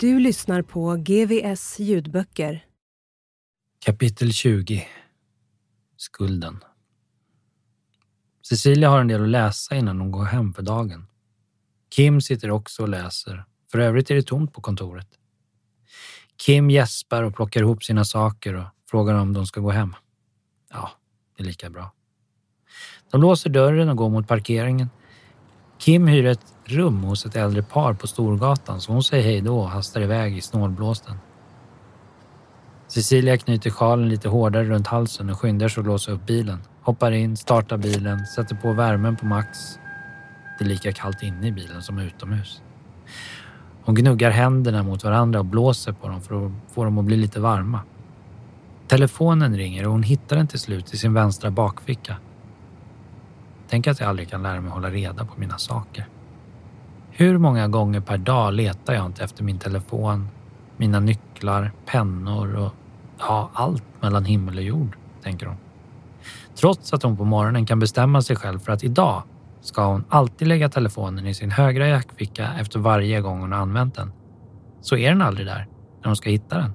Du lyssnar på GVS ljudböcker. Kapitel 20 Skulden Cecilia har en del att läsa innan hon går hem för dagen. Kim sitter också och läser. För övrigt är det tomt på kontoret. Kim gäspar och plockar ihop sina saker och frågar om de ska gå hem. Ja, det är lika bra. De låser dörren och går mot parkeringen. Kim hyr ett rum hos ett äldre par på Storgatan så hon säger hej då och hastar iväg i snålblåsten. Cecilia knyter sjalen lite hårdare runt halsen och skyndar sig att låsa upp bilen. Hoppar in, startar bilen, sätter på värmen på max. Det är lika kallt inne i bilen som utomhus. Hon gnuggar händerna mot varandra och blåser på dem för att få dem att bli lite varma. Telefonen ringer och hon hittar den till slut i sin vänstra bakficka. Tänk att jag aldrig kan lära mig hålla reda på mina saker. Hur många gånger per dag letar jag inte efter min telefon, mina nycklar, pennor och ja, allt mellan himmel och jord, tänker hon. Trots att hon på morgonen kan bestämma sig själv för att idag ska hon alltid lägga telefonen i sin högra jackficka efter varje gång hon har använt den. Så är den aldrig där när hon ska hitta den.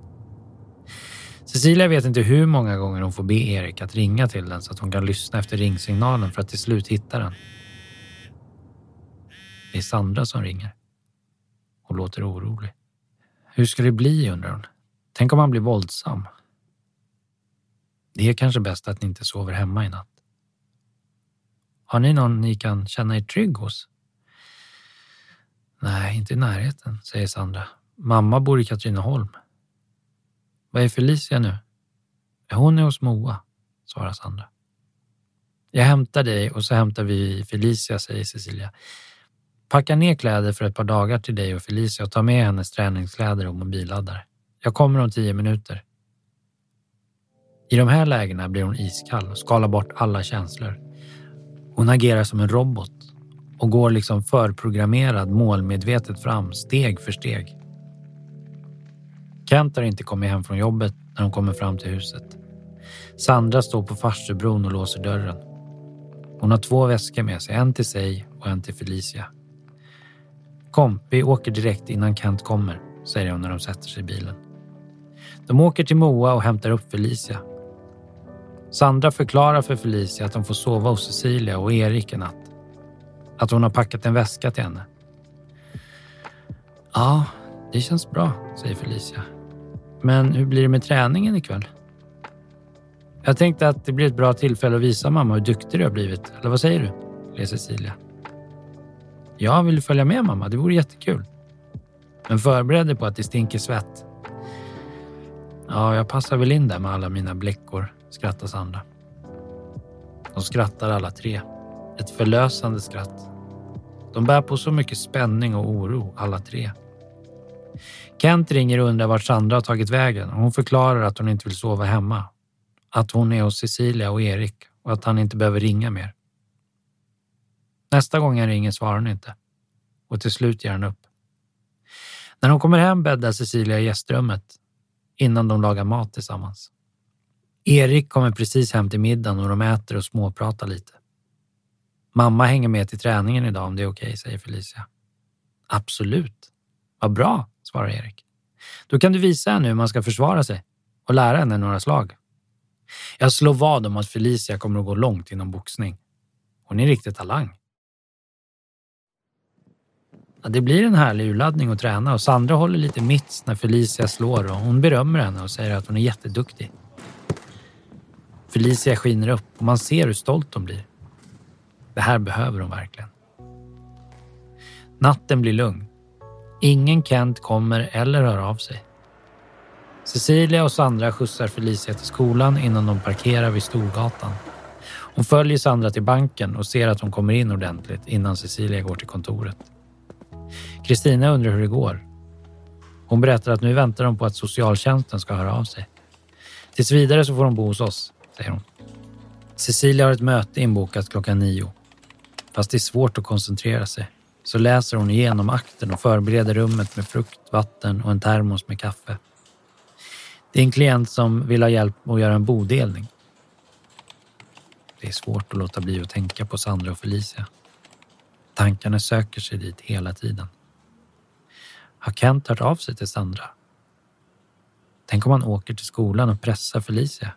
Cecilia vet inte hur många gånger hon får be Erik att ringa till den så att hon kan lyssna efter ringsignalen för att till slut hitta den. Det är Sandra som ringer. Hon låter orolig. Hur ska det bli, undrar hon. Tänk om han blir våldsam? Det är kanske bäst att ni inte sover hemma i natt. Har ni någon ni kan känna er trygg hos? Nej, inte i närheten, säger Sandra. Mamma bor i Katrineholm. Vad är Felicia nu? Hon är hos Moa, svarar Sandra. Jag hämtar dig och så hämtar vi Felicia, säger Cecilia. Packa ner kläder för ett par dagar till dig och Felicia och ta med hennes träningskläder och mobilladdare. Jag kommer om tio minuter. I de här lägena blir hon iskall och skalar bort alla känslor. Hon agerar som en robot och går liksom förprogrammerad målmedvetet fram steg för steg. Kent har inte kommit hem från jobbet när hon kommer fram till huset. Sandra står på farstubron och låser dörren. Hon har två väskor med sig, en till sig och en till Felicia. Kom, vi åker direkt innan Kent kommer, säger hon när de sätter sig i bilen. De åker till Moa och hämtar upp Felicia. Sandra förklarar för Felicia att de får sova hos Cecilia och Erik en natt. Att hon har packat en väska till henne. Ja, det känns bra, säger Felicia. Men hur blir det med träningen ikväll? Jag tänkte att det blir ett bra tillfälle att visa mamma hur duktig du har blivit. Eller vad säger du? ler Cecilia. Jag vill följa med mamma, det vore jättekul. Men förbered dig på att det stinker svett. Ja, jag passar väl in där med alla mina bläckor, skrattar Sandra. De skrattar alla tre. Ett förlösande skratt. De bär på så mycket spänning och oro, alla tre. Kent ringer och undrar vart Sandra har tagit vägen hon förklarar att hon inte vill sova hemma. Att hon är hos Cecilia och Erik och att han inte behöver ringa mer. Nästa gång jag ringer svarar hon inte och till slut ger han upp. När hon kommer hem bäddar Cecilia i gästrummet innan de lagar mat tillsammans. Erik kommer precis hem till middagen och de äter och småpratar lite. Mamma hänger med till träningen idag om det är okej, okay, säger Felicia. Absolut. Vad bra, svarar Erik. Då kan du visa henne hur man ska försvara sig. och lära henne några slag. Jag slår vad om att Felicia kommer att gå långt inom boxning. Hon är en riktig talang. Ja, det blir en härlig urladdning att träna och Sandra håller lite mitts när Felicia slår och hon berömmer henne och säger att hon är jätteduktig. Felicia skiner upp och man ser hur stolt hon blir. Det här behöver hon verkligen. Natten blir lugn. Ingen Kent kommer eller hör av sig. Cecilia och Sandra skjutsar Felicia till skolan innan de parkerar vid Storgatan. Hon följer Sandra till banken och ser att hon kommer in ordentligt innan Cecilia går till kontoret. Kristina undrar hur det går. Hon berättar att nu väntar de på att socialtjänsten ska höra av sig. Tills vidare så får de bo hos oss, säger hon. Cecilia har ett möte inbokat klockan nio. Fast det är svårt att koncentrera sig så läser hon igenom akten och förbereder rummet med frukt, vatten och en termos med kaffe. Det är en klient som vill ha hjälp att göra en bodelning. Det är svårt att låta bli att tänka på Sandra och Felicia. Tankarna söker sig dit hela tiden. Har Kent hört av sig till Sandra? Tänk om han åker till skolan och pressar Felicia?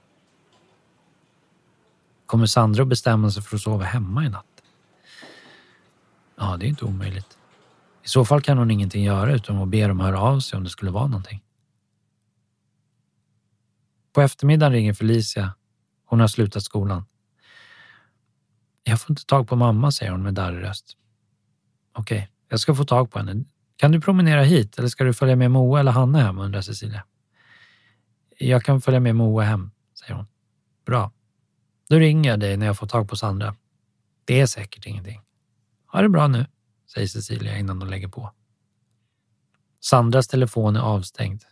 Kommer Sandra att bestämma sig för att sova hemma i natt? Ja, det är inte omöjligt. I så fall kan hon ingenting göra utan att be dem höra av sig om det skulle vara någonting. På eftermiddagen ringer Felicia. Hon har slutat skolan. Jag får inte tag på mamma, säger hon med darrig röst. Okej, okay, jag ska få tag på henne. Kan du promenera hit eller ska du följa med Moa eller Hanna hem, undrar Cecilia. Jag kan följa med Moa hem, säger hon. Bra. Då ringer jag dig när jag får tag på Sandra. Det är säkert ingenting. Ha det bra nu, säger Cecilia innan de lägger på. Sandras telefon är avstängd.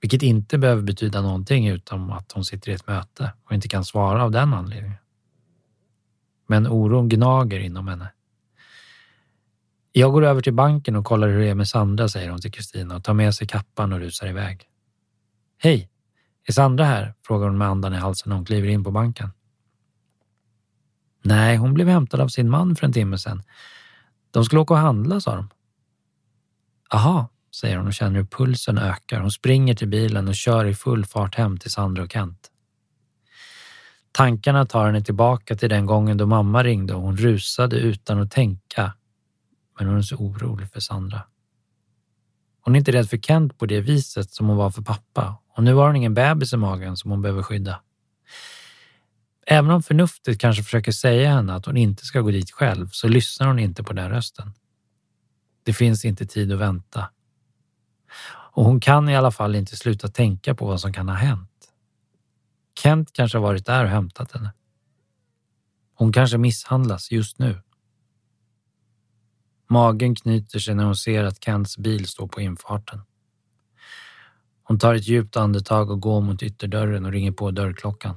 Vilket inte behöver betyda någonting utom att hon sitter i ett möte och inte kan svara av den anledningen. Men oron gnager inom henne. Jag går över till banken och kollar hur det är med Sandra, säger hon till Kristina och tar med sig kappan och rusar iväg. Hej! Är Sandra här? frågar hon med andan i halsen när hon kliver in på banken. Nej, hon blev hämtad av sin man för en timme sedan. De skulle åka och handla, sa de. Aha, säger hon och känner hur pulsen ökar. Hon springer till bilen och kör i full fart hem till Sandra och Kent. Tankarna tar henne tillbaka till den gången då mamma ringde och hon rusade utan att tänka. Men hon är så orolig för Sandra. Hon är inte rädd för Kent på det viset som hon var för pappa och nu har hon ingen bebis i magen som hon behöver skydda. Även om förnuftet kanske försöker säga henne att hon inte ska gå dit själv så lyssnar hon inte på den rösten. Det finns inte tid att vänta. Och hon kan i alla fall inte sluta tänka på vad som kan ha hänt. Kent kanske har varit där och hämtat henne. Hon kanske misshandlas just nu. Magen knyter sig när hon ser att Kents bil står på infarten. Hon tar ett djupt andetag och går mot ytterdörren och ringer på dörrklockan.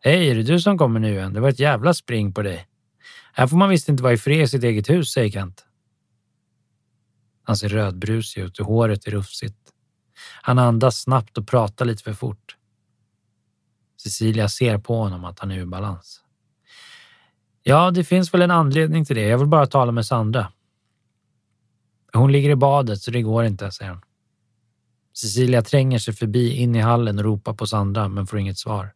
Hej, är det du som kommer nu igen? Det var ett jävla spring på dig. Här får man visst inte vara i fred i sitt eget hus, säger Kent. Han ser rödbrusig ut och håret är rufsigt. Han andas snabbt och pratar lite för fort. Cecilia ser på honom att han är ur balans. Ja, det finns väl en anledning till det. Jag vill bara tala med Sandra. Hon ligger i badet så det går inte, säger hon. Cecilia tränger sig förbi in i hallen och ropar på Sandra men får inget svar.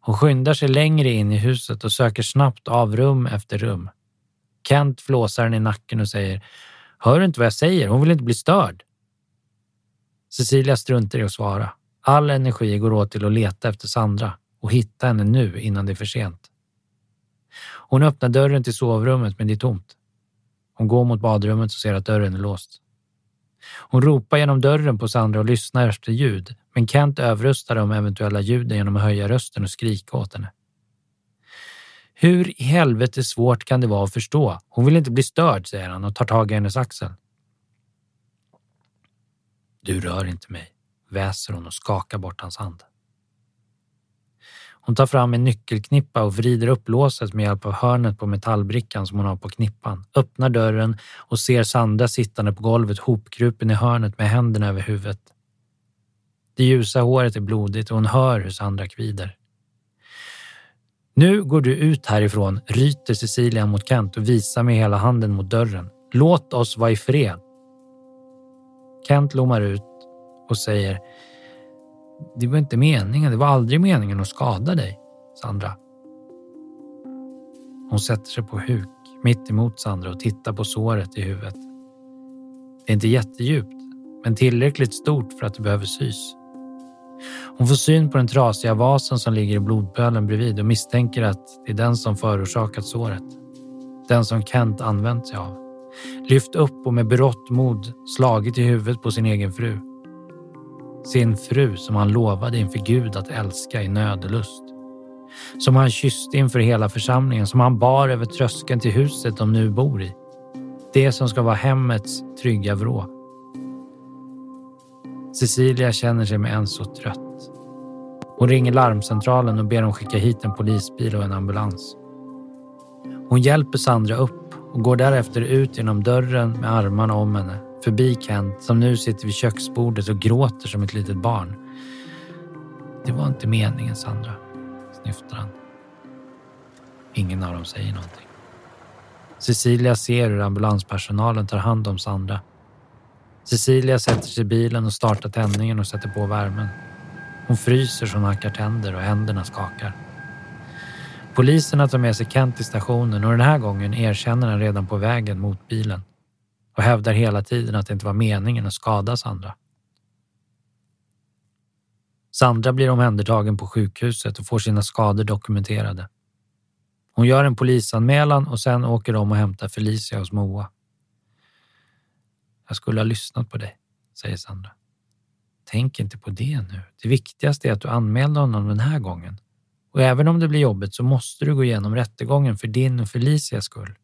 Hon skyndar sig längre in i huset och söker snabbt av rum efter rum. Kent flåsar henne i nacken och säger Hör du inte vad jag säger? Hon vill inte bli störd. Cecilia struntar i att svara. All energi går åt till att leta efter Sandra och hitta henne nu innan det är för sent. Hon öppnar dörren till sovrummet men det är tomt. Hon går mot badrummet och ser att dörren är låst. Hon ropar genom dörren på Sandra och lyssnar efter ljud men Kent överröstar de eventuella ljuden genom att höja rösten och skrika åt henne. Hur i helvete svårt kan det vara att förstå? Hon vill inte bli störd, säger han och tar tag i hennes axel. Du rör inte mig, väser hon och skakar bort hans hand. Hon tar fram en nyckelknippa och vrider upp låset med hjälp av hörnet på metallbrickan som hon har på knippan, öppnar dörren och ser Sandra sittande på golvet hopkrupen i hörnet med händerna över huvudet. Det ljusa håret är blodigt och hon hör hur Sandra kvider. Nu går du ut härifrån, ryter Cecilia mot Kent och visar med hela handen mot dörren. Låt oss vara i fred. Kent lommar ut och säger det var inte meningen, det var aldrig meningen att skada dig, Sandra. Hon sätter sig på huk mitt emot Sandra och tittar på såret i huvudet. Det är inte jättedjupt, men tillräckligt stort för att det behöver sys. Hon får syn på den trasiga vasen som ligger i blodpölen bredvid och misstänker att det är den som förorsakat såret. Den som Kent använt sig av. Lyft upp och med berått mod slagit i huvudet på sin egen fru. Sin fru som han lovade inför Gud att älska i nöd och lust. Som han kysste inför hela församlingen, som han bar över tröskeln till huset de nu bor i. Det som ska vara hemmets trygga vrå. Cecilia känner sig med en så trött. Hon ringer larmcentralen och ber dem skicka hit en polisbil och en ambulans. Hon hjälper Sandra upp och går därefter ut genom dörren med armarna om henne, förbi Kent som nu sitter vid köksbordet och gråter som ett litet barn. Det var inte meningen, Sandra, snyftar han. Ingen av dem säger någonting. Cecilia ser hur ambulanspersonalen tar hand om Sandra. Cecilia sätter sig i bilen och startar tändningen och sätter på värmen. Hon fryser så hon hackar tänder och händerna skakar. Poliserna tar med sig Kent till stationen och den här gången erkänner han redan på vägen mot bilen och hävdar hela tiden att det inte var meningen att skada Sandra. Sandra blir omhändertagen på sjukhuset och får sina skador dokumenterade. Hon gör en polisanmälan och sen åker de och hämtar Felicia hos Moa. Jag skulle ha lyssnat på dig, säger Sandra. Tänk inte på det nu. Det viktigaste är att du anmälde honom den här gången. Och även om det blir jobbigt så måste du gå igenom rättegången för din och Felicias skull.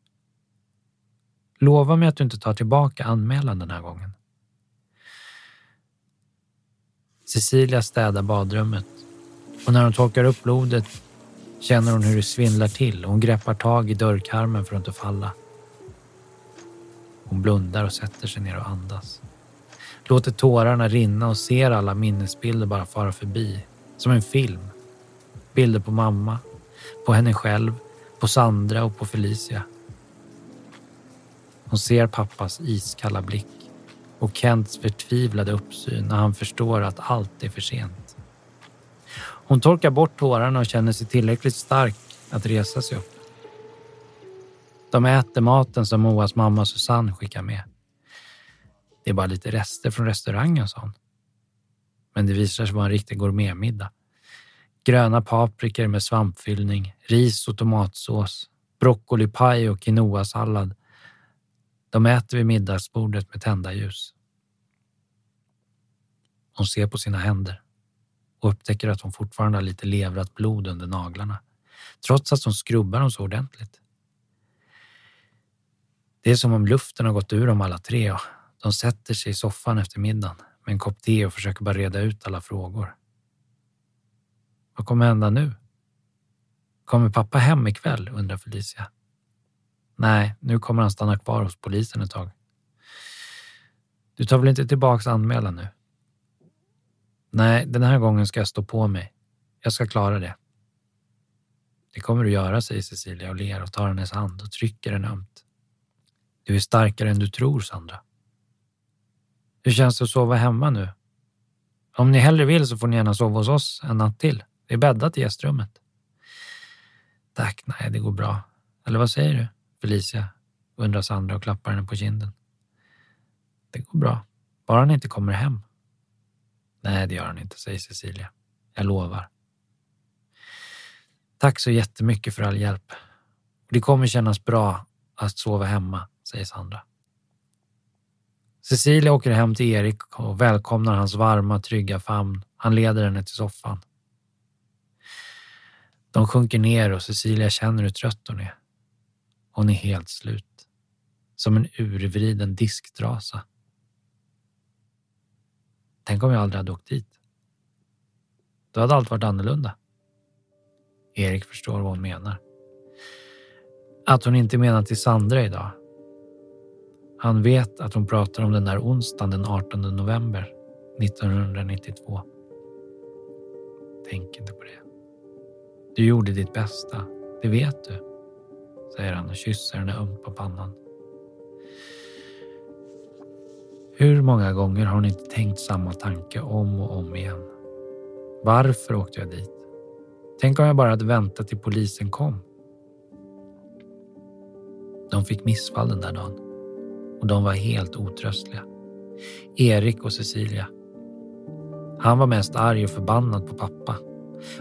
Lova mig att du inte tar tillbaka anmälan den här gången. Cecilia städar badrummet och när hon torkar upp blodet känner hon hur det svindlar till och hon greppar tag i dörrkarmen för att inte falla. Hon blundar och sätter sig ner och andas. Låter tårarna rinna och ser alla minnesbilder bara fara förbi. Som en film. Bilder på mamma, på henne själv, på Sandra och på Felicia. Hon ser pappas iskalla blick och Kents förtvivlade uppsyn när han förstår att allt är för sent. Hon torkar bort tårarna och känner sig tillräckligt stark att resa sig upp. De äter maten som Moas mamma Susanne skickar med. Det är bara lite rester från restaurangen, sa hon. Men det visar sig vara en riktig gourmetmiddag. Gröna paprikor med svampfyllning, ris och tomatsås, broccolipaj och quinoasallad. De äter vid middagsbordet med tända ljus. Hon ser på sina händer och upptäcker att hon fortfarande har lite levrat blod under naglarna, trots att hon skrubbar dem så ordentligt. Det är som om luften har gått ur dem alla tre och de sätter sig i soffan efter middagen med en kopp te och försöker bara reda ut alla frågor. Vad kommer hända nu? Kommer pappa hem ikväll? undrar Felicia. Nej, nu kommer han stanna kvar hos polisen ett tag. Du tar väl inte tillbaks anmälan nu? Nej, den här gången ska jag stå på mig. Jag ska klara det. Det kommer du göra, säger Cecilia och ler och tar hennes hand och trycker den ömt. Du är starkare än du tror, Sandra. Hur känns det att sova hemma nu? Om ni hellre vill så får ni gärna sova hos oss en natt till. Det är bäddat i gästrummet. Tack, nej, det går bra. Eller vad säger du, Felicia? undrar Sandra och klappar henne på kinden. Det går bra, bara han inte kommer hem. Nej, det gör han inte, säger Cecilia. Jag lovar. Tack så jättemycket för all hjälp. Det kommer kännas bra att sova hemma, säger Sandra. Cecilia åker hem till Erik och välkomnar hans varma, trygga famn. Han leder henne till soffan. De sjunker ner och Cecilia känner hur trött hon är. Hon är helt slut. Som en urvriden disktrasa. Tänk om jag aldrig hade åkt dit. Då hade allt varit annorlunda. Erik förstår vad hon menar. Att hon inte menar till Sandra idag. Han vet att hon pratar om den där onsdagen den 18 november 1992. Tänk inte på det. Du gjorde ditt bästa, det vet du, säger han och kysser henne ömt på pannan. Hur många gånger har hon inte tänkt samma tanke om och om igen? Varför åkte jag dit? Tänk om jag bara hade väntat till polisen kom. De fick missfall den där dagen och de var helt otröstliga. Erik och Cecilia. Han var mest arg och förbannad på pappa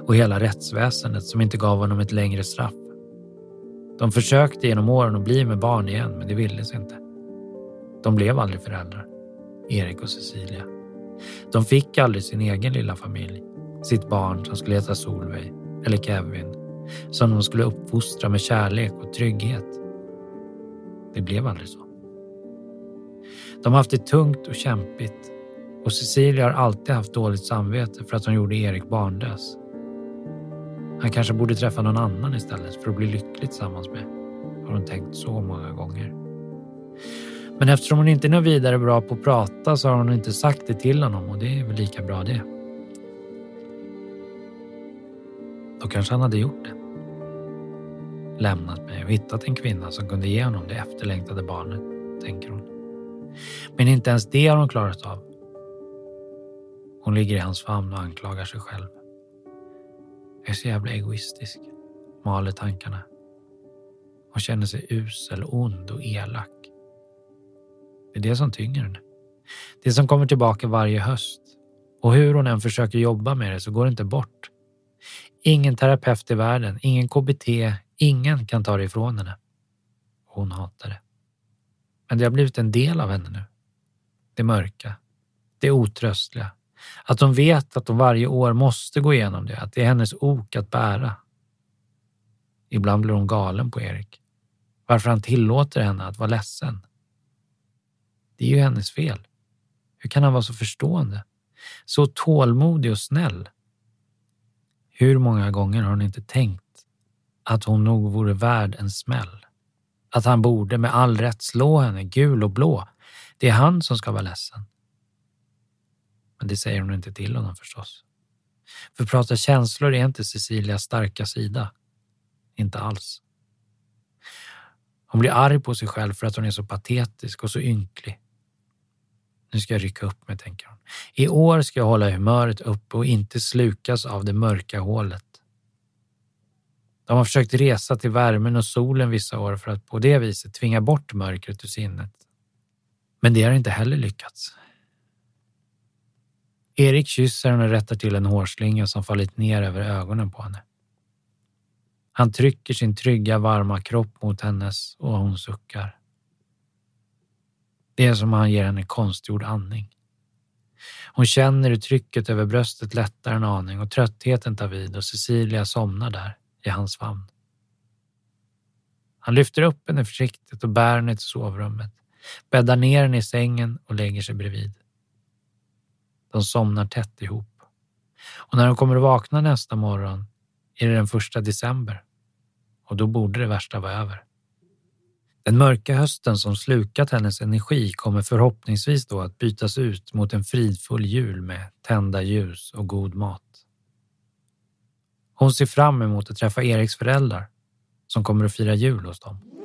och hela rättsväsendet som inte gav honom ett längre straff. De försökte genom åren att bli med barn igen, men det ville sig inte. De blev aldrig föräldrar, Erik och Cecilia. De fick aldrig sin egen lilla familj, sitt barn som skulle heta Solveig eller Kevin, som de skulle uppfostra med kärlek och trygghet. Det blev aldrig så. De har haft det tungt och kämpigt och Cecilia har alltid haft dåligt samvete för att hon gjorde Erik barnlös. Han kanske borde träffa någon annan istället för att bli lycklig tillsammans med, har hon tänkt så många gånger. Men eftersom hon inte är något vidare bra på att prata så har hon inte sagt det till honom och det är väl lika bra det. Då kanske han hade gjort det. Lämnat mig och hittat en kvinna som kunde ge honom det efterlängtade barnet, tänker hon. Men inte ens det har hon klarat av. Hon ligger i hans famn och anklagar sig själv. Jag är så jävla egoistisk, maler tankarna. Hon känner sig usel, ond och elak. Det är det som tynger henne. Det som kommer tillbaka varje höst. Och hur hon än försöker jobba med det så går det inte bort. Ingen terapeut i världen, ingen KBT, ingen kan ta det ifrån henne. Hon hatar det. Men det har blivit en del av henne nu. Det mörka, det otröstliga, att hon vet att hon varje år måste gå igenom det, att det är hennes ok att bära. Ibland blir hon galen på Erik. Varför han tillåter henne att vara ledsen. Det är ju hennes fel. Hur kan han vara så förstående? Så tålmodig och snäll. Hur många gånger har hon inte tänkt att hon nog vore värd en smäll? Att han borde med all rätt slå henne gul och blå. Det är han som ska vara ledsen. Men det säger hon inte till honom förstås. För prata känslor är inte Cecilias starka sida. Inte alls. Hon blir arg på sig själv för att hon är så patetisk och så ynklig. Nu ska jag rycka upp mig, tänker hon. I år ska jag hålla humöret uppe och inte slukas av det mörka hålet. De har försökt resa till värmen och solen vissa år för att på det viset tvinga bort mörkret ur sinnet. Men det har inte heller lyckats. Erik kysser henne och rättar till en hårslinga som fallit ner över ögonen på henne. Han trycker sin trygga, varma kropp mot hennes och hon suckar. Det är som om han ger henne konstgjord andning. Hon känner hur trycket över bröstet lättar en aning och tröttheten tar vid och Cecilia somnar där i hans famn. Han lyfter upp henne försiktigt och bär henne till sovrummet, bäddar ner henne i sängen och lägger sig bredvid. De somnar tätt ihop. Och när de kommer att vakna nästa morgon är det den första december och då borde det värsta vara över. Den mörka hösten som slukat hennes energi kommer förhoppningsvis då att bytas ut mot en fridfull jul med tända ljus och god mat. Hon ser fram emot att träffa Eriks föräldrar som kommer att fira jul hos dem.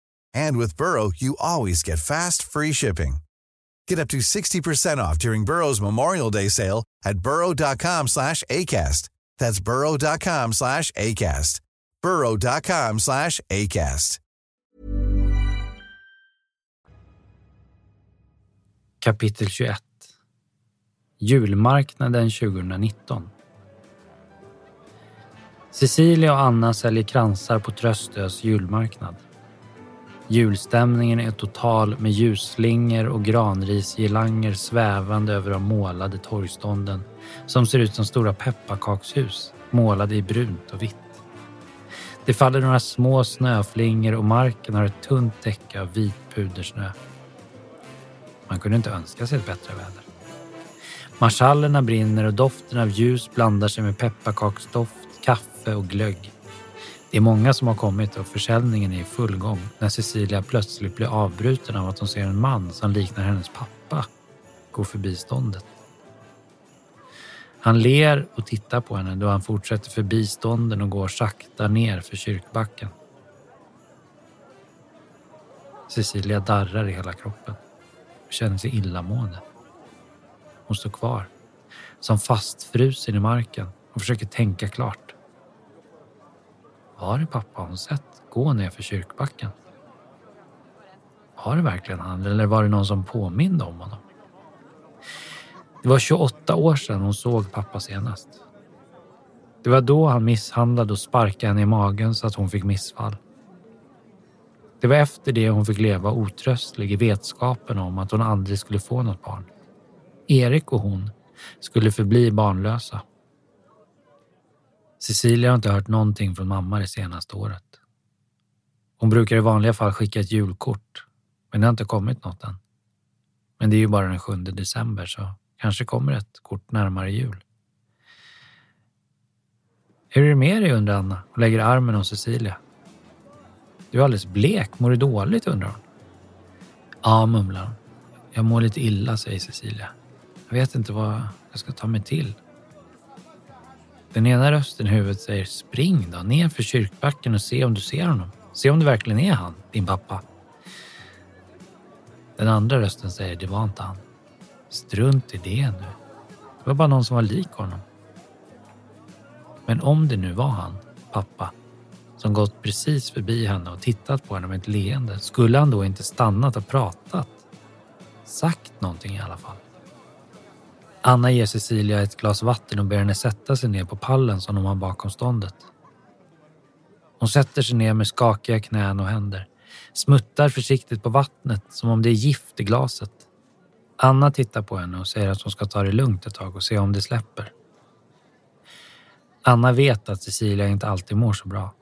And with Burrow, you always get fast, free shipping. Get up to 60% off during Burrow's Memorial Day sale at burrow.com slash ACAST. That's burrow.com slash ACAST. burrow.com slash ACAST. Kapitel 21 Julmarknaden 2019 Cecilia och Anna säljer kransar på Tröstös julmarknad. Julstämningen är total med ljusslingor och granrisgirlanger svävande över de målade torgstånden som ser ut som stora pepparkakshus målade i brunt och vitt. Det faller några små snöflingor och marken har ett tunt täcke av vit pudersnö. Man kunde inte önska sig ett bättre väder. Marschallerna brinner och doften av ljus blandar sig med pepparkaksdoft, kaffe och glögg. Det är många som har kommit och försäljningen är i full gång när Cecilia plötsligt blir avbruten av att hon ser en man som liknar hennes pappa gå förbi ståndet. Han ler och tittar på henne då han fortsätter förbi stånden och går sakta ner för kyrkbacken. Cecilia darrar i hela kroppen och känner sig illamående. Hon står kvar, som fastfrusen i marken och försöker tänka klart. Var det pappa hon sett gå ner för kyrkbacken? Var det verkligen han eller var det någon som påminde om honom? Det var 28 år sedan hon såg pappa senast. Det var då han misshandlade och sparkade henne i magen så att hon fick missfall. Det var efter det hon fick leva otröstlig i vetskapen om att hon aldrig skulle få något barn. Erik och hon skulle förbli barnlösa. Cecilia har inte hört någonting från mamma det senaste året. Hon brukar i vanliga fall skicka ett julkort, men det har inte kommit något än. Men det är ju bara den 7 december så kanske kommer ett kort närmare jul. Hur är det med dig undrar Anna och lägger armen om Cecilia. Du är alldeles blek, mår du dåligt undrar hon. Ja, mumlar hon. Jag mår lite illa, säger Cecilia. Jag vet inte vad jag ska ta mig till. Den ena rösten i huvudet säger spring då ner för kyrkbacken och se om du ser honom. Se om det verkligen är han, din pappa. Den andra rösten säger det var inte han. Strunt i det nu. Det var bara någon som var lik honom. Men om det nu var han, pappa, som gått precis förbi henne och tittat på henne med ett leende, skulle han då inte stannat och pratat? Sagt någonting i alla fall. Anna ger Cecilia ett glas vatten och ber henne sätta sig ner på pallen som de har bakom ståndet. Hon sätter sig ner med skakiga knän och händer, smuttar försiktigt på vattnet som om det är gift i glaset. Anna tittar på henne och säger att hon ska ta det lugnt ett tag och se om det släpper. Anna vet att Cecilia inte alltid mår så bra.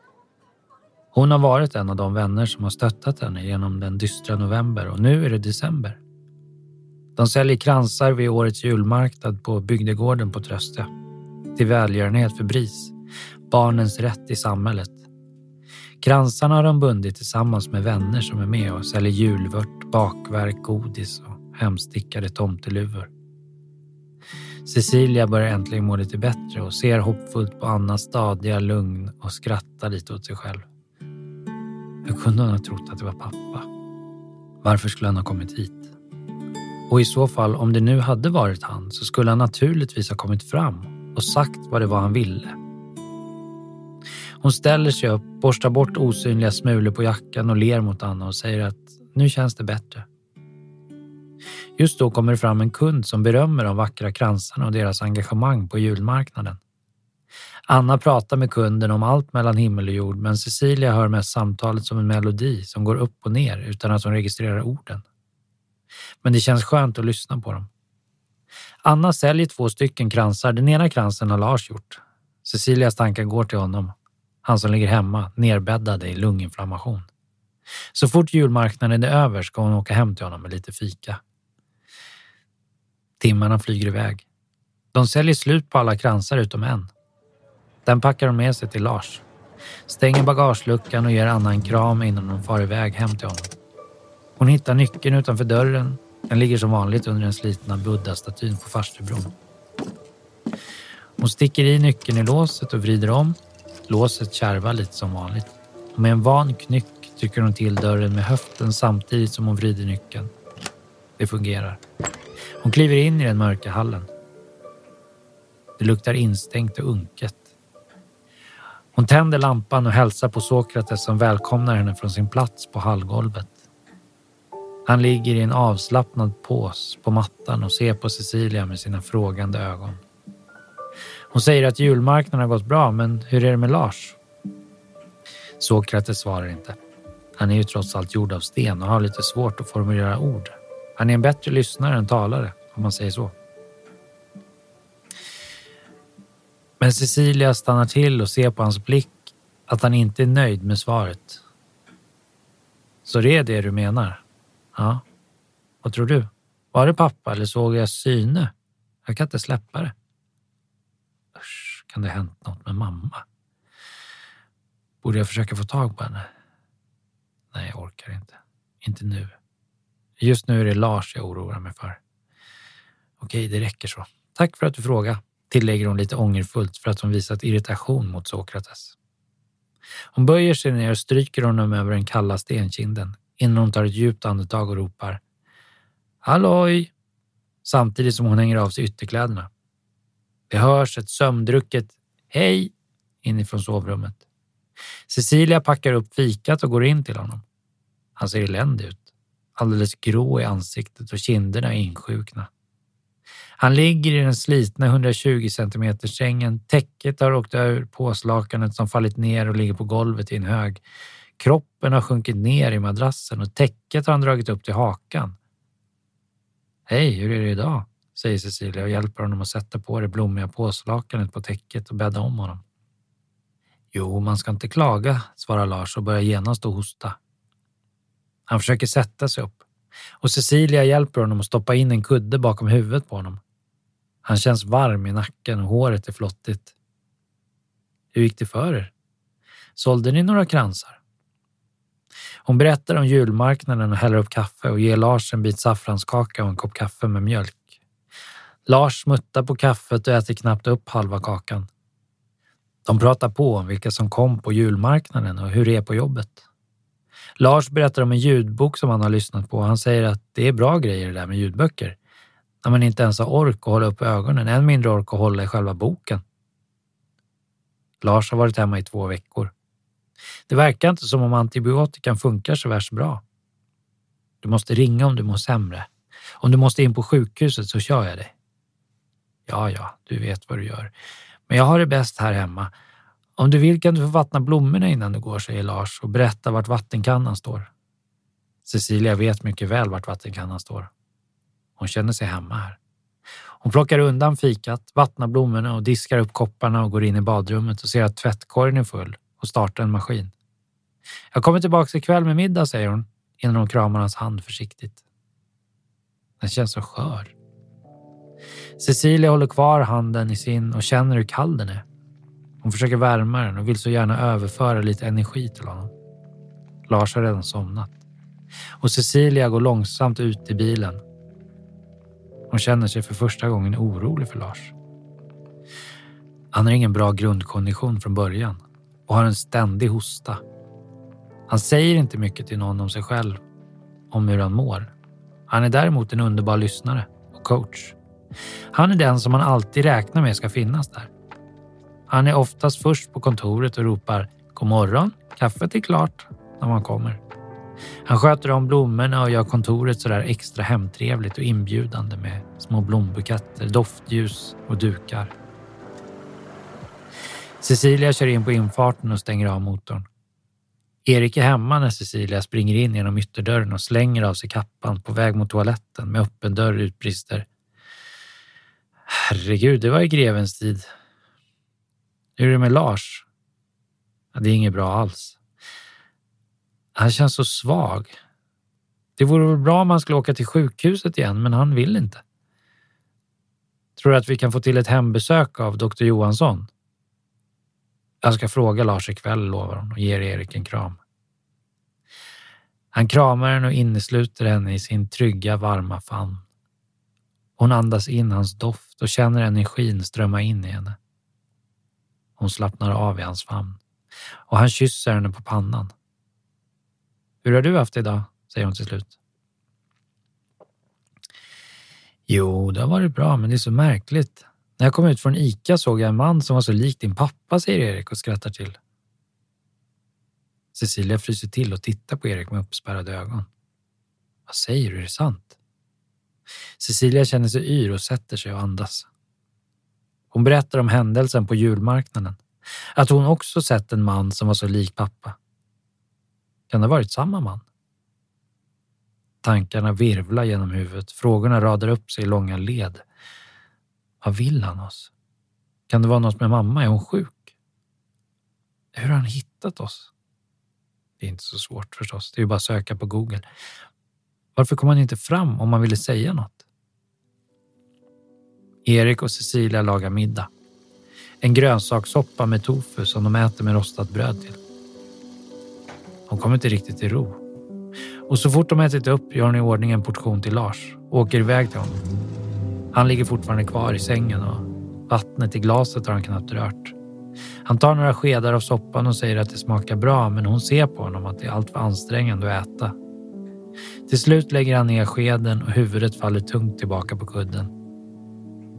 Hon har varit en av de vänner som har stöttat henne genom den dystra november och nu är det december. De säljer kransar vid årets julmarknad på bygdegården på Tröste. Till välgörenhet för BRIS, barnens rätt i samhället. Kransarna har de bundit tillsammans med vänner som är med och säljer julvört, bakverk, godis och hemstickade tomteluvor. Cecilia börjar äntligen må lite bättre och ser hoppfullt på Annas stadiga lugn och skrattar lite åt sig själv. Hur kunde hon ha trott att det var pappa? Varför skulle han ha kommit hit? Och i så fall, om det nu hade varit han, så skulle han naturligtvis ha kommit fram och sagt vad det var han ville. Hon ställer sig upp, borstar bort osynliga smulor på jackan och ler mot Anna och säger att nu känns det bättre. Just då kommer det fram en kund som berömmer de vackra kransarna och deras engagemang på julmarknaden. Anna pratar med kunden om allt mellan himmel och jord men Cecilia hör mest samtalet som en melodi som går upp och ner utan att hon registrerar orden. Men det känns skönt att lyssna på dem. Anna säljer två stycken kransar. Den ena kransen har Lars gjort. Cecilias tankar går till honom. Han som ligger hemma, nerbäddad i lunginflammation. Så fort julmarknaden är över ska hon åka hem till honom med lite fika. Timmarna flyger iväg. De säljer slut på alla kransar utom en. Den packar de med sig till Lars. Stänger bagageluckan och ger Anna en kram innan de far iväg hem till honom. Hon hittar nyckeln utanför dörren. Den ligger som vanligt under den slitna buddha-statyn på farstubron. Hon sticker i nyckeln i låset och vrider om. Låset kärvar lite som vanligt. Och med en van knyck trycker hon till dörren med höften samtidigt som hon vrider nyckeln. Det fungerar. Hon kliver in i den mörka hallen. Det luktar instängt och unket. Hon tänder lampan och hälsar på Sokrates som välkomnar henne från sin plats på hallgolvet. Han ligger i en avslappnad pås på mattan och ser på Cecilia med sina frågande ögon. Hon säger att julmarknaden har gått bra, men hur är det med Lars? Sokrates svarar inte. Han är ju trots allt gjord av sten och har lite svårt att formulera ord. Han är en bättre lyssnare än talare, om man säger så. Men Cecilia stannar till och ser på hans blick att han inte är nöjd med svaret. Så det är det du menar? Ja. Vad tror du? Var det pappa eller såg jag syne? Jag kan inte släppa det. Usch, kan det ha hänt något med mamma? Borde jag försöka få tag på henne? Nej, jag orkar inte. Inte nu. Just nu är det Lars jag oroar mig för. Okej, det räcker så. Tack för att du frågade, tillägger hon lite ångerfullt för att hon visat irritation mot Sokrates. Hon böjer sig ner och stryker honom över den kalla stenkinden innan hon tar ett djupt andetag och ropar Halloj! Samtidigt som hon hänger av sig ytterkläderna. Det hörs ett sömndrucket Hej! inifrån sovrummet. Cecilia packar upp fikat och går in till honom. Han ser eländig ut. Alldeles grå i ansiktet och kinderna är insjukna. Han ligger i den slitna 120 cm sängen. Täcket har åkt ur påslakanet som fallit ner och ligger på golvet i en hög. Kroppen har sjunkit ner i madrassen och täcket har han dragit upp till hakan. Hej, hur är det idag? säger Cecilia och hjälper honom att sätta på det blommiga påslakanet på täcket och bädda om honom. Jo, man ska inte klaga, svarar Lars och börjar genast att hosta. Han försöker sätta sig upp och Cecilia hjälper honom att stoppa in en kudde bakom huvudet på honom. Han känns varm i nacken och håret är flottigt. Hur gick det för er? Sålde ni några kransar? Hon berättar om julmarknaden och häller upp kaffe och ger Lars en bit saffranskaka och en kopp kaffe med mjölk. Lars smuttar på kaffet och äter knappt upp halva kakan. De pratar på om vilka som kom på julmarknaden och hur det är på jobbet. Lars berättar om en ljudbok som han har lyssnat på. Han säger att det är bra grejer det där med ljudböcker. När man inte ens har ork att hålla upp ögonen, än mindre ork att hålla i själva boken. Lars har varit hemma i två veckor. Det verkar inte som om antibiotikan funkar så värst bra. Du måste ringa om du mår sämre. Om du måste in på sjukhuset så kör jag dig. Ja, ja, du vet vad du gör. Men jag har det bäst här hemma. Om du vill kan du få vattna blommorna innan du går, säger Lars och berättar vart vattenkannan står. Cecilia vet mycket väl vart vattenkannan står. Hon känner sig hemma här. Hon plockar undan fikat, vattnar blommorna och diskar upp kopparna och går in i badrummet och ser att tvättkorgen är full och starta en maskin. Jag kommer tillbaka ikväll med middag, säger hon innan hon kramar hans hand försiktigt. Den känns så skör. Cecilia håller kvar handen i sin och känner hur kall den är. Hon försöker värma den och vill så gärna överföra lite energi till honom. Lars har redan somnat och Cecilia går långsamt ut i bilen. Hon känner sig för första gången orolig för Lars. Han har ingen bra grundkondition från början och har en ständig hosta. Han säger inte mycket till någon om sig själv, om hur han mår. Han är däremot en underbar lyssnare och coach. Han är den som man alltid räknar med ska finnas där. Han är oftast först på kontoret och ropar God morgon, kaffet är klart när man kommer. Han sköter om blommorna och gör kontoret sådär extra hemtrevligt och inbjudande med små blombuketter, doftljus och dukar. Cecilia kör in på infarten och stänger av motorn. Erik är hemma när Cecilia springer in genom ytterdörren och slänger av sig kappan på väg mot toaletten med öppen dörr utbrister. Herregud, det var i grevens tid. Hur är det med Lars? Ja, det är inget bra alls. Han känns så svag. Det vore väl bra om han skulle åka till sjukhuset igen, men han vill inte. Tror du att vi kan få till ett hembesök av doktor Johansson? Jag ska fråga Lars ikväll, lovar hon och ger Erik en kram. Han kramar henne och innesluter henne i sin trygga, varma famn. Hon andas in hans doft och känner energin strömma in i henne. Hon slappnar av i hans famn och han kysser henne på pannan. Hur har du haft det idag? säger hon till slut. Jo, det har varit bra, men det är så märkligt. När jag kom ut från Ica såg jag en man som var så lik din pappa, säger Erik och skrattar till. Cecilia fryser till och tittar på Erik med uppspärrade ögon. Vad säger du, är det sant? Cecilia känner sig yr och sätter sig och andas. Hon berättar om händelsen på julmarknaden. Att hon också sett en man som var så lik pappa. Kan det ha varit samma man? Tankarna virvlar genom huvudet. Frågorna radar upp sig i långa led. Vad vill han oss? Kan det vara något med mamma? Är hon sjuk? Hur har han hittat oss? Det är inte så svårt förstås. Det är ju bara att söka på Google. Varför kom han inte fram om man ville säga något? Erik och Cecilia lagar middag. En grönsakssoppa med tofu som de äter med rostat bröd till. Hon kommer inte riktigt till ro. Och så fort de ätit upp gör hon i ordning en portion till Lars och åker iväg till honom. Han ligger fortfarande kvar i sängen och vattnet i glaset har han knappt rört. Han tar några skedar av soppan och säger att det smakar bra men hon ser på honom att det är alltför ansträngande att äta. Till slut lägger han ner skeden och huvudet faller tungt tillbaka på kudden.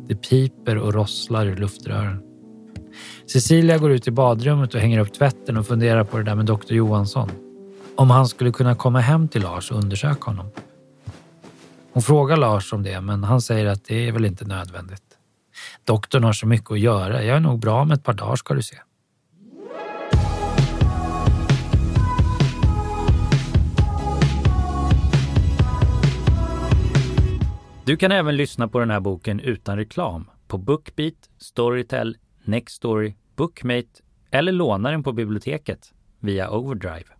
Det piper och rosslar i luftrören. Cecilia går ut i badrummet och hänger upp tvätten och funderar på det där med doktor Johansson. Om han skulle kunna komma hem till Lars och undersöka honom. Hon frågar Lars om det, men han säger att det är väl inte nödvändigt. Doktorn har så mycket att göra. Jag är nog bra om ett par dagar ska du se. Du kan även lyssna på den här boken utan reklam på Bookbeat, Storytel, Nextory, Bookmate eller låna den på biblioteket via Overdrive.